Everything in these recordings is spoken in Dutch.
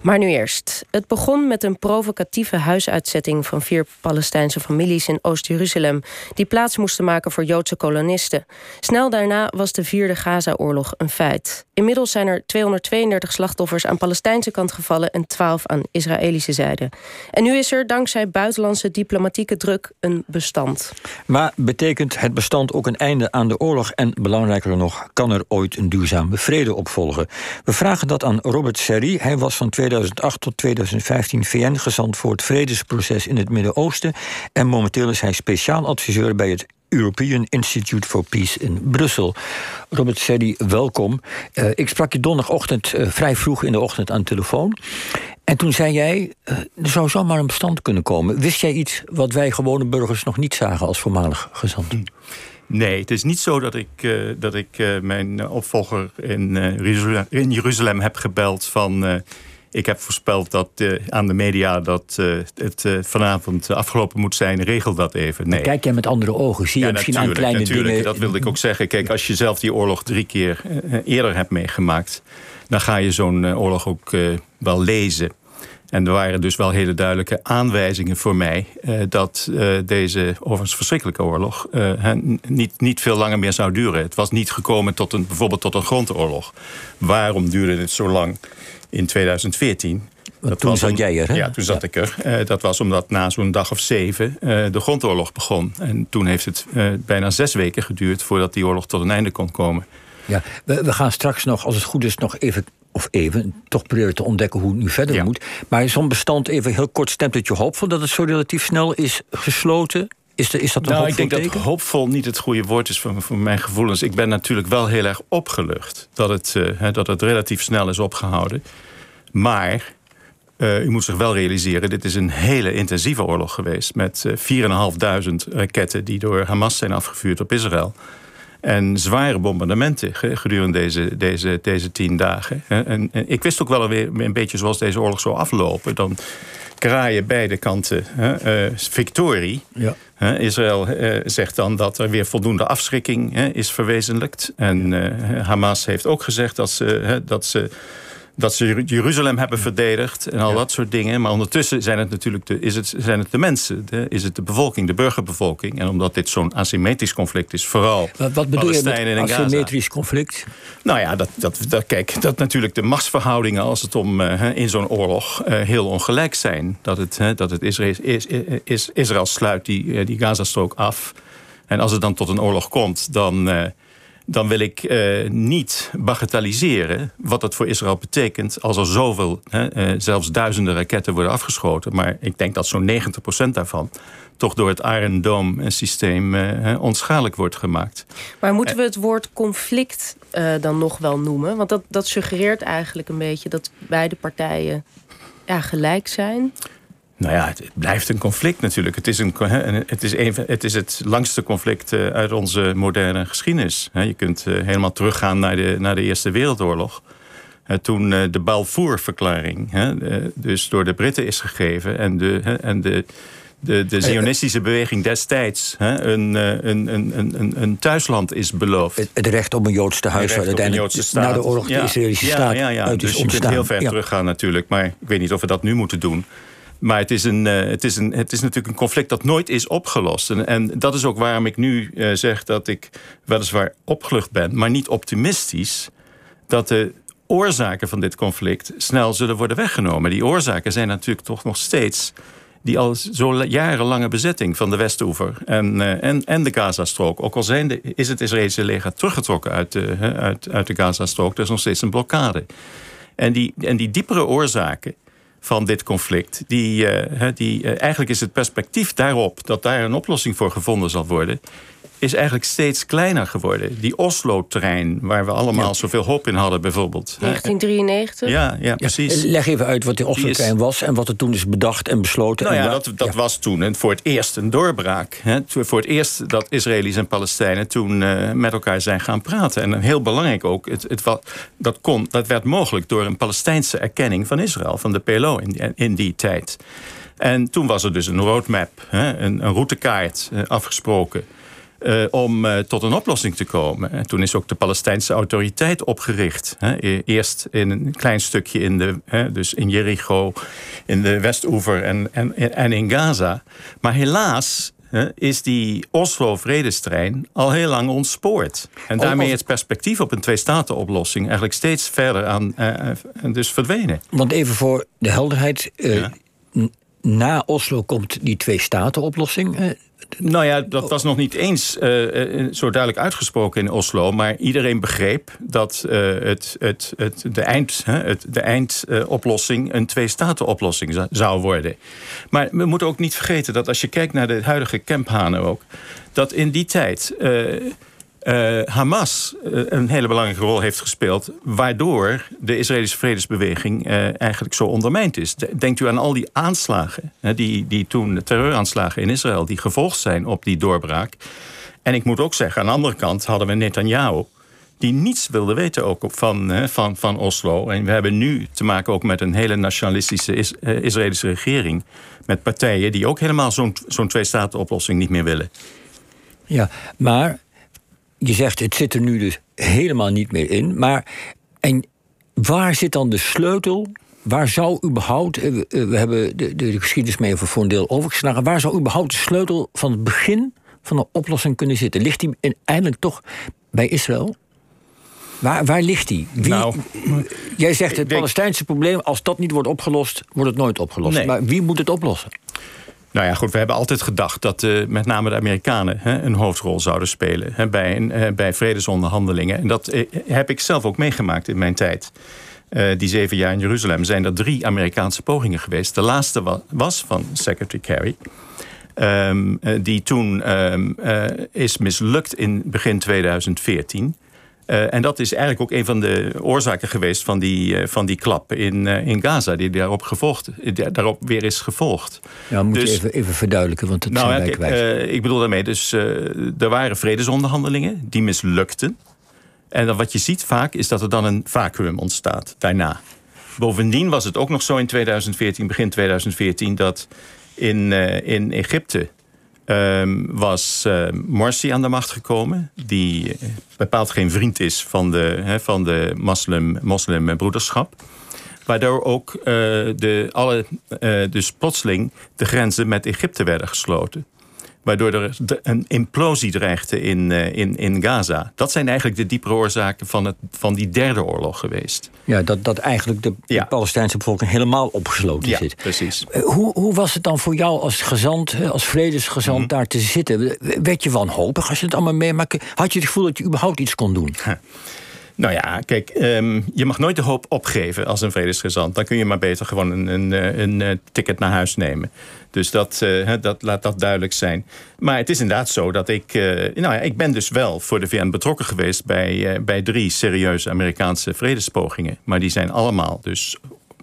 Maar nu eerst. Het begon met een provocatieve huisuitzetting van vier Palestijnse families in Oost-Jeruzalem, die plaats moesten maken voor Joodse kolonisten. Snel daarna was de vierde Gaza-oorlog een feit. Inmiddels zijn er 232 slachtoffers aan Palestijnse kant gevallen en 12 aan Israëlische zijde. En nu is er dankzij buitenlandse diplomatieke druk een bestand. Maar betekent het bestand ook een einde aan de oorlog? En belangrijker nog, kan er ooit een duurzame vrede opvolgen? We vragen dat aan Robert Serri. Hij was van 2008 tot 2015 VN-gezant voor het vredesproces in het Midden-Oosten. En momenteel is hij speciaal adviseur bij het European Institute for Peace in Brussel. Robert Serri, welkom. Uh, ik sprak je donderdagochtend uh, vrij vroeg in de ochtend aan de telefoon. En toen zei jij, uh, er zou zomaar een bestand kunnen komen. Wist jij iets wat wij gewone burgers nog niet zagen als voormalig gezant? Nee, het is niet zo dat ik, dat ik mijn opvolger in, in Jeruzalem heb gebeld van ik heb voorspeld dat, uh, aan de media dat uh, het uh, vanavond afgelopen moet zijn. Regel dat even. Nee. kijk jij met andere ogen? Zie je ja, misschien aan kleine natuurlijk, dingen? Dat wilde ik ook zeggen. Kijk, als je zelf die oorlog drie keer eerder hebt meegemaakt... dan ga je zo'n oorlog ook wel lezen. En er waren dus wel hele duidelijke aanwijzingen voor mij... dat deze overigens verschrikkelijke oorlog niet, niet veel langer meer zou duren. Het was niet gekomen tot een, bijvoorbeeld tot een grondoorlog. Waarom duurde het zo lang? In 2014. Dat toen zat jij er, hè? Ja, toen zat ik er. Uh, dat was omdat na zo'n dag of zeven uh, de grondoorlog begon. En toen heeft het uh, bijna zes weken geduurd... voordat die oorlog tot een einde kon komen. Ja, we, we gaan straks nog, als het goed is, nog even of even, toch proberen te ontdekken hoe het nu verder ja. moet. Maar zo'n bestand, even heel kort, stemt het je hoopvol dat het zo relatief snel is gesloten? Is, de, is dat een nou, ik denk teken? dat hoopvol niet het goede woord is voor, voor mijn gevoelens. Ik ben natuurlijk wel heel erg opgelucht dat het, uh, dat het relatief snel is opgehouden. Maar uh, u moet zich wel realiseren, dit is een hele intensieve oorlog geweest... met uh, 4.500 raketten die door Hamas zijn afgevuurd op Israël. En zware bombardementen gedurende deze, deze, deze tien dagen. En, en ik wist ook wel weer een beetje zoals deze oorlog zou aflopen. Dan kraaien beide kanten uh, victorie. Ja. Israël uh, zegt dan dat er weer voldoende afschrikking is verwezenlijkt. En uh, Hamas heeft ook gezegd dat ze, dat ze dat ze Jeruzalem hebben verdedigd en al dat soort dingen. Maar ondertussen zijn het natuurlijk de, is het, zijn het de mensen, de, is het de bevolking, de burgerbevolking. En omdat dit zo'n asymmetrisch conflict is, vooral Wat, wat bedoel je met asymmetrisch conflict? Nou ja, dat, dat, dat, kijk, dat natuurlijk de machtsverhoudingen als het om uh, in zo'n oorlog uh, heel ongelijk zijn. Dat het, uh, dat het Israël, is, is, Israël sluit die, die Gazastrook af. En als het dan tot een oorlog komt, dan dan wil ik uh, niet bagatelliseren wat het voor Israël betekent als er zoveel, hè, uh, zelfs duizenden raketten worden afgeschoten. Maar ik denk dat zo'n 90% daarvan toch door het Iron Dome systeem uh, onschadelijk wordt gemaakt. Maar moeten we het woord conflict dan nog wel noemen? Want dat, dat suggereert eigenlijk een beetje dat beide partijen ja, gelijk zijn. Nou ja, het blijft een conflict natuurlijk. Het is, een, het is, een, het, is het langste conflict eh, uit onze moderne geschiedenis. Je kunt eh, helemaal teruggaan naar de, naar de Eerste Wereldoorlog. Toen eh, de Balfour-verklaring dus door de Britten is gegeven... en de, en de, de, de zionistische beweging destijds een, een, een, een, een thuisland is beloofd. Het, recht op een Joods tehuis, waar uiteindelijk na de oorlog de ja, Israëlische staat ja, ja, ja. uit dus is je kunt heel ver teruggaan natuurlijk. Maar ik weet niet of we dat nu moeten doen. Maar het is, een, uh, het, is een, het is natuurlijk een conflict dat nooit is opgelost. En, en dat is ook waarom ik nu uh, zeg dat ik weliswaar opgelucht ben... maar niet optimistisch dat de oorzaken van dit conflict snel zullen worden weggenomen. Die oorzaken zijn natuurlijk toch nog steeds die al zo jarenlange bezetting van de Westoever en, uh, en, en de Gazastrook. Ook al zijn de, is het Israëlische leger teruggetrokken uit de, uit, uit de Gazastrook, er is nog steeds een blokkade. En die, en die diepere oorzaken van dit conflict. Die, uh, die, uh, eigenlijk is het perspectief daarop dat daar een oplossing voor gevonden zal worden is eigenlijk steeds kleiner geworden. Die Oslo-trein, waar we allemaal ja. zoveel hoop in hadden bijvoorbeeld. 1993? Ja, ja precies. Leg even uit wat die Oslo-trein was... en wat er toen is bedacht en besloten. Nou en ja, dat, dat ja. was toen en voor het eerst een doorbraak. Hè. Voor het eerst dat Israëli's en Palestijnen toen uh, met elkaar zijn gaan praten. En heel belangrijk ook, het, het, dat, kon, dat werd mogelijk... door een Palestijnse erkenning van Israël, van de PLO in, in die tijd. En toen was er dus een roadmap, hè, een, een routekaart uh, afgesproken Uh, om uh, tot een oplossing te komen. En toen is ook de Palestijnse autoriteit opgericht. Hè. E-, eerst in een klein stukje in, de, hè, dus in Jericho, in de Westoever en, en, en in Gaza. Maar helaas is die Oslo-vredestrein al heel lang ontspoord. En daarmee het perspectief op een twee-staten-oplossing eigenlijk steeds verder aan uh, dus verdwenen. Want even voor de helderheid. Uh, Na Oslo komt die twee-staten-oplossing. Nou ja, dat was nog niet eens uh, zo duidelijk uitgesproken in Oslo. Maar iedereen begreep dat uh, het, het, het, de eindoplossing een twee-staten-oplossing zou worden. Maar we moeten ook niet vergeten dat als je kijkt naar de huidige Kemphanen ook... dat in die tijd uh, Hamas uh, een hele belangrijke rol heeft gespeeld... waardoor de Israëlische vredesbeweging uh, eigenlijk zo ondermijnd is. Denkt u aan al die aanslagen, die, die toen terreuraanslagen in Israël... die gevolgd zijn op die doorbraak. En ik moet ook zeggen, aan de andere kant hadden we Netanyahu... die niets wilde weten ook van, van, van Oslo. En we hebben nu te maken ook met een hele nationalistische is, Israëlische regering... met partijen die ook helemaal zo'n zo'n twee-staten-oplossing niet meer willen. Ja, maar je zegt het zit er nu dus helemaal niet meer in. Maar en waar zit dan de sleutel? Waar zou überhaupt, eh, we hebben de, de geschiedenis mee voor een deel overgeslagen, waar zou überhaupt de sleutel van het begin van de oplossing kunnen zitten? Ligt die eindelijk toch bij Israël? Waar, waar ligt die? Wie, nou, jij zegt het Palestijnse probleem, als dat niet wordt opgelost, wordt het nooit opgelost. Maar wie moet het oplossen? Nou ja, goed, we hebben altijd gedacht dat uh, met name de Amerikanen hè, een hoofdrol zouden spelen hè, bij, uh, bij vredesonderhandelingen. En dat uh, heb ik zelf ook meegemaakt in mijn tijd. die zeven jaar in Jeruzalem zijn er drie Amerikaanse pogingen geweest. De laatste wa was van Secretary Kerry. Um, die toen um, is mislukt in begin 2014. Uh, en dat is eigenlijk ook een van de oorzaken geweest van die, uh, van die klap in, uh, in Gaza, die daarop, gevolgd, daarop weer is gevolgd. Ja, moet dus, je even, even verduidelijken, want het nou, zijn wij kwijt. ik bedoel daarmee, dus er waren vredesonderhandelingen, die mislukten. En wat je ziet vaak is dat er dan een vacuüm ontstaat daarna. Bovendien was het ook nog zo in 2014, begin 2014, dat in, in Egypte um, was uh, Morsi aan de macht gekomen. Die eh, bepaald geen vriend is van de, van de moslim, moslimbroederschap. Waardoor ook uh, de, alle, uh, dus plotseling de grenzen met Egypte werden gesloten waardoor er een implosie dreigde in, eh, in, in Gaza. Dat zijn eigenlijk de diepere oorzaken van, het, van die derde oorlog geweest. Ja, dat, dat eigenlijk de, ja. Palestijnse bevolking helemaal opgesloten ja, zit. precies. Eh, hoe, hoe was het dan voor jou als gezant, als vredesgezant mm daar te zitten? Werd je wanhopig als je het allemaal meemaakte? Had je het gevoel dat je überhaupt iets kon doen? Nou ja, kijk, um, je mag nooit de hoop opgeven als een vredesgezant. Dan kun je maar beter gewoon een, een, een, een ticket naar huis nemen. Dus dat, uh, dat, laat dat duidelijk zijn. Maar het is inderdaad zo dat ik... Nou ja, ik ben dus wel voor de VN betrokken geweest... bij, bij drie serieuze Amerikaanse vredespogingen. Maar die zijn allemaal dus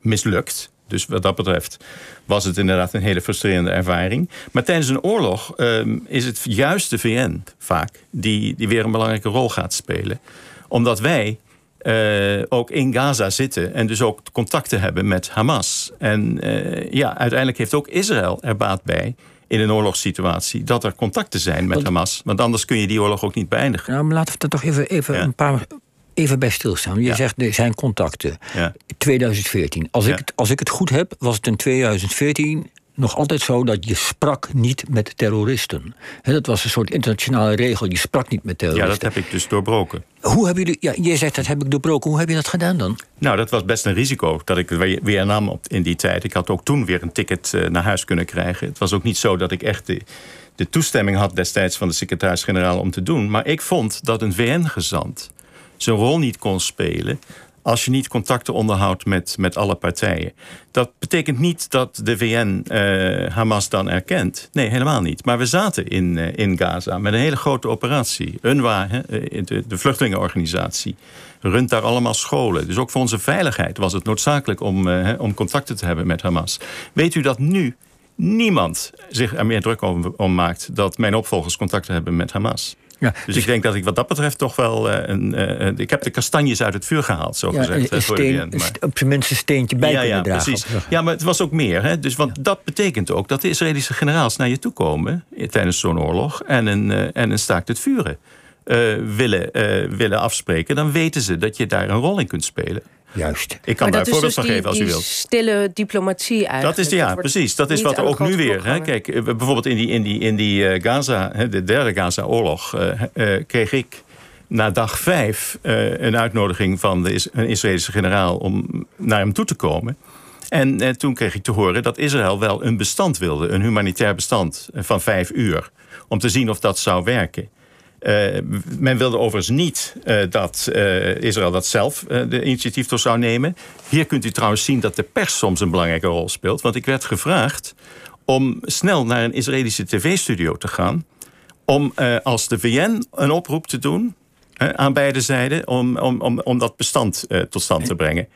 mislukt. Dus wat dat betreft was het inderdaad een hele frustrerende ervaring. Maar tijdens een oorlog um, is het juist de VN vaak... die, die weer een belangrijke rol gaat spelen omdat wij uh, ook in Gaza zitten en dus ook contacten hebben met Hamas. En uh, ja, uiteindelijk heeft ook Israël er baat bij in een oorlogssituatie dat er contacten zijn met Hamas. Want anders kun je die oorlog ook niet beëindigen. Nou, maar laten we er toch even, even een paar even bij stilstaan. Je zegt er zijn contacten. Ja. 2014. Als, ik, als ik het goed heb, was het in 2014 nog altijd zo dat je sprak niet met terroristen. dat was een soort internationale regel. Je sprak niet met terroristen. Ja, dat heb ik dus doorbroken. Hoe hebben jullie, ja, je zegt dat heb ik doorbroken. Hoe heb je dat gedaan dan? Nou, dat was best een risico dat ik weer nam op, in die tijd. Ik had ook toen weer een ticket uh, naar huis kunnen krijgen. Het was ook niet zo dat ik echt de, de toestemming had destijds van de secretaris-generaal om te doen. Maar ik vond dat een VN-gezant zijn rol niet kon spelen als je niet contacten onderhoudt met, met alle partijen. Dat betekent niet dat de VN uh, Hamas dan erkent. Nee, helemaal niet. Maar we zaten in, uh, in Gaza met een hele grote operatie. UNWA, eh, de, de vluchtelingenorganisatie, runt daar allemaal scholen. Dus ook voor onze veiligheid was het noodzakelijk om, om contacten te hebben met Hamas. Weet u dat nu niemand zich er meer druk om, om maakt dat mijn opvolgers contacten hebben met Hamas? Ja, dus, dus, ik denk dat ik wat dat betreft toch wel... een, ik heb de kastanjes uit het vuur gehaald, zo ja, gezegd. Een steen, op zijn minst een steentje bij ja, ja, dragen. Precies. Ja, maar het was ook meer. Hè? Dus, want dat betekent ook dat de Israëlische generaals naar je toe komen... tijdens zo'n oorlog en een, en een staakt het vuren willen, willen afspreken... dan weten ze dat je daar een rol in kunt spelen. Juist. Ik kan daar een voorbeeld dus van geven als u wilt. Stille diplomatie eigenlijk. Dat is, ja, precies. Dat is wat er ook nu weer. Hè, kijk, eh, bijvoorbeeld in die, in die, in die uh, Gaza, de derde Gaza-oorlog, uh, kreeg ik na dag vijf een uitnodiging van de, een Israëlische generaal om naar hem toe te komen. En toen kreeg ik te horen dat Israël wel een bestand wilde, een humanitair bestand van vijf uur, om te zien of dat zou werken. Uh, men wilde overigens niet uh, dat uh, Israël dat zelf de initiatief toch zou nemen. Hier kunt u trouwens zien dat de pers soms een belangrijke rol speelt. Want ik werd gevraagd om snel naar een Israëlische tv-studio te gaan. Om als de VN een oproep te doen aan beide zijden om, om, om, om dat bestand tot stand te brengen.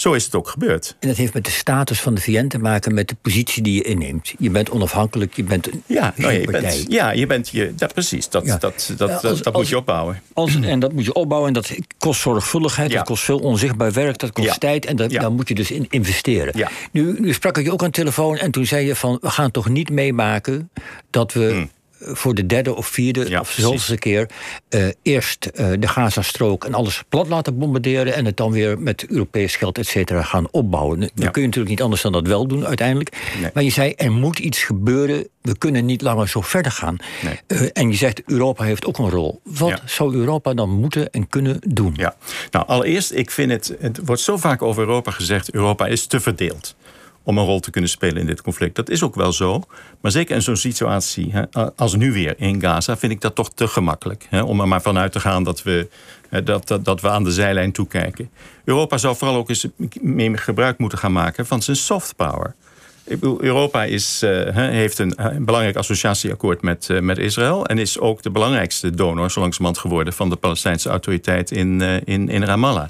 Zo is het ook gebeurd. En dat heeft met de status van de VN te maken met de positie die je inneemt. Je bent onafhankelijk, je bent een ja, nou, je bent, ja, je bent je, dat, precies. Dat, dat, dat, dat, dat moet je opbouwen. Als, en dat moet je opbouwen en dat kost zorgvuldigheid, dat kost veel onzichtbaar werk, dat kost tijd en dat, daar moet je dus in investeren. Nu, nu sprak ik je ook aan de telefoon en toen zei je van we gaan toch niet meemaken dat we. Hmm voor de derde of vierde of zoveelste keer uh, eerst uh, de Gazastrook en alles plat laten bombarderen en het dan weer met Europees geld et cetera gaan opbouwen. Dan kun je natuurlijk niet anders dan dat wel doen uiteindelijk. Maar je zei er moet iets gebeuren. We kunnen niet langer zo verder gaan. Uh, en je zegt Europa heeft ook een rol. Wat zou Europa dan moeten en kunnen doen? Ja, nou allereerst, ik vind het, het wordt zo vaak over Europa gezegd, Europa is te verdeeld om een rol te kunnen spelen in dit conflict. Dat is ook wel zo. Maar zeker in zo'n situatie hè, als nu weer in Gaza... vind ik dat toch te gemakkelijk. Hè, om er maar vanuit te gaan dat we, dat, dat, dat we aan de zijlijn toekijken. Europa zou vooral ook eens meer gebruik moeten gaan maken... van zijn soft power. Europa is, uh, heeft een, belangrijk associatieakkoord met, uh, met Israël... en is ook de belangrijkste donor, zo langzamerhand geworden... van de Palestijnse autoriteit in, uh, in, in Ramallah.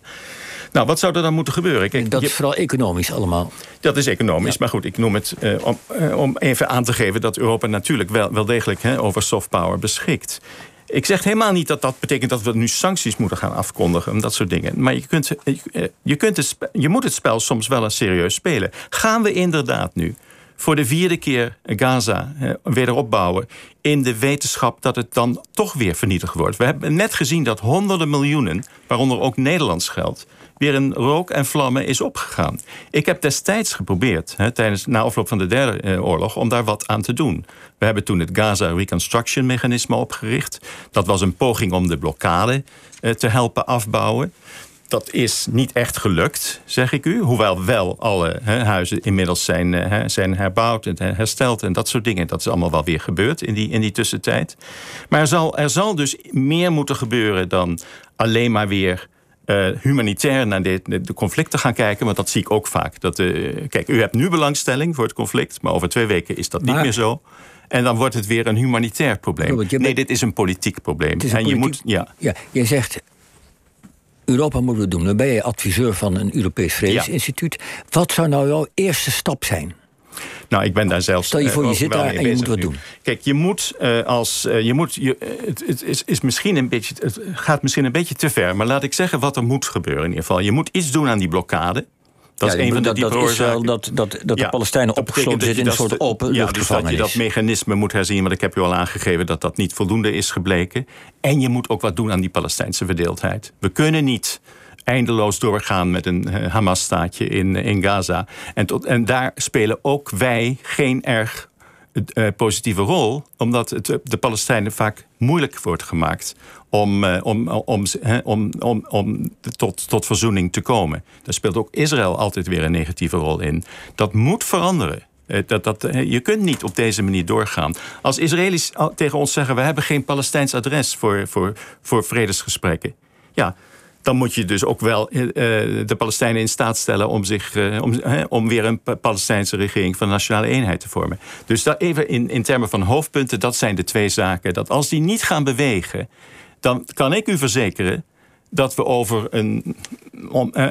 Nou, wat zou er dan moeten gebeuren? Kijk, dat is vooral economisch allemaal. Dat is economisch, maar goed, ik noem het uh, om, uh, om, even aan te geven... dat Europa natuurlijk wel, wel degelijk hè, over soft power beschikt. Ik zeg helemaal niet dat dat betekent dat we nu sancties moeten gaan afkondigen. Dat soort dingen. Maar je, kunt, je, je, kunt het, je moet het spel soms wel eens serieus spelen. Gaan we inderdaad nu voor de vierde keer Gaza eh, weer opbouwen... in de wetenschap dat het dan toch weer vernietigd wordt. We hebben net gezien dat honderden miljoenen, waaronder ook Nederlands geld weer in rook en vlammen is opgegaan. Ik heb destijds geprobeerd, hè, tijdens na afloop van de derde eh, oorlog, om daar wat aan te doen. We hebben toen het Gaza Reconstruction Mechanisme opgericht. Dat was een poging om de blokkade eh, te helpen afbouwen. Dat is niet echt gelukt, zeg ik u. Hoewel wel alle huizen inmiddels zijn, uh, zijn herbouwd en hersteld en dat soort dingen. Dat is allemaal wel weer gebeurd in die, in die tussentijd. Maar er zal, er zal dus meer moeten gebeuren dan alleen maar weer uh, humanitair naar de, de, conflicten gaan kijken. Want dat zie ik ook vaak. Dat, uh, kijk, u hebt nu belangstelling voor het conflict, maar over twee weken is dat niet meer zo. En dan wordt het weer een humanitair probleem. nee, dit is een politiek probleem. en je moet, ja. ja, je zegt. Europa moeten we doen. Dan ben je adviseur van een Europees Vredesinstituut. Wat zou nou jouw eerste stap zijn? Nou, ik ben daar zelfs. Stel je voor, je zit daar en je moet wat doen. Kijk, je moet uh, als. Uh, je moet, je, het, het is, is, misschien een beetje, het gaat misschien een beetje te ver. Maar laat ik zeggen wat er moet gebeuren in ieder geval. Je moet iets doen aan die blokkade. Dat is een van de dat, dat dat, dat, dat de Palestijnen opgesloten zitten in een soort open ja, dus dat je dat mechanisme moet herzien. Want ik heb u al aangegeven dat dat niet voldoende is gebleken. En je moet ook wat doen aan die Palestijnse verdeeldheid. We kunnen niet eindeloos doorgaan met een eh, Hamas-staatje in, in Gaza. En, tot, en daar spelen ook wij geen erg uh, positieve rol, omdat het de Palestijnen vaak moeilijk wordt gemaakt om, om, om, om, om, om tot, tot verzoening te komen. Daar speelt ook Israël altijd weer een negatieve rol in. Dat moet veranderen. Dat, dat, je kunt niet op deze manier doorgaan. Als Israëli's tegen ons zeggen: we hebben geen Palestijns adres voor, voor, voor vredesgesprekken. Ja, dan moet je dus ook wel uh, de Palestijnen in staat stellen om, zich, uh, om, om weer een Palestijnse regering van nationale eenheid te vormen. Dus dat even in, in termen van hoofdpunten, dat zijn de twee zaken. Dat als die niet gaan bewegen, dan kan ik u verzekeren dat we over een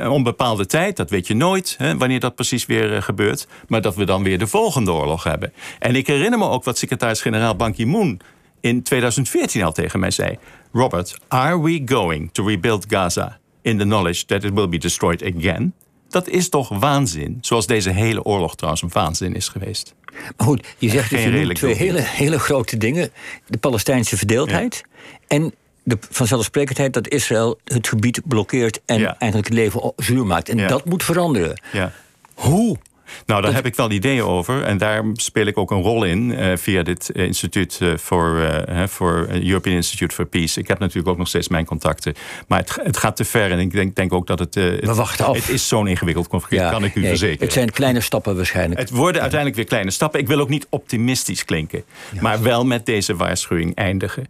onbepaalde tijd, dat weet je nooit hè, wanneer dat precies weer gebeurt, maar dat we dan weer de volgende oorlog hebben. En ik herinner me ook wat secretaris-generaal Ban Ki-moon in 2014 al tegen mij zei: Robert, are we going to rebuild Gaza in the knowledge that it will be destroyed again? Dat is toch waanzin? Zoals deze hele oorlog trouwens een waanzin is geweest. Maar goed, je zegt dus je twee hele, hele grote dingen: de Palestijnse verdeeldheid en de vanzelfsprekendheid dat Israël het gebied blokkeert en eigenlijk het leven zuur maakt. En dat moet veranderen. Ja. Hoe nou, daar heb ik wel ideeën over. En daar speel ik ook een rol in uh, via dit uh, instituut uh, voor, voor European Institute for Peace. Ik heb natuurlijk ook nog steeds mijn contacten. Maar het, het gaat te ver. En ik denk, denk ook dat het. We wachten af. Het is zo'n ingewikkeld conflict, ja, kan ik u nee, verzekeren. Het zijn kleine stappen waarschijnlijk. Het worden uiteindelijk weer kleine stappen. Ik wil ook niet optimistisch klinken. Ja. Maar wel met deze waarschuwing eindigen.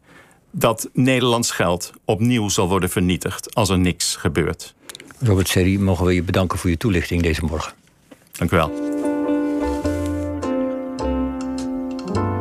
Dat Nederlands geld opnieuw zal worden vernietigd als er niks gebeurt. Robert Serri, mogen we je bedanken voor je toelichting deze morgen. Dank u wel.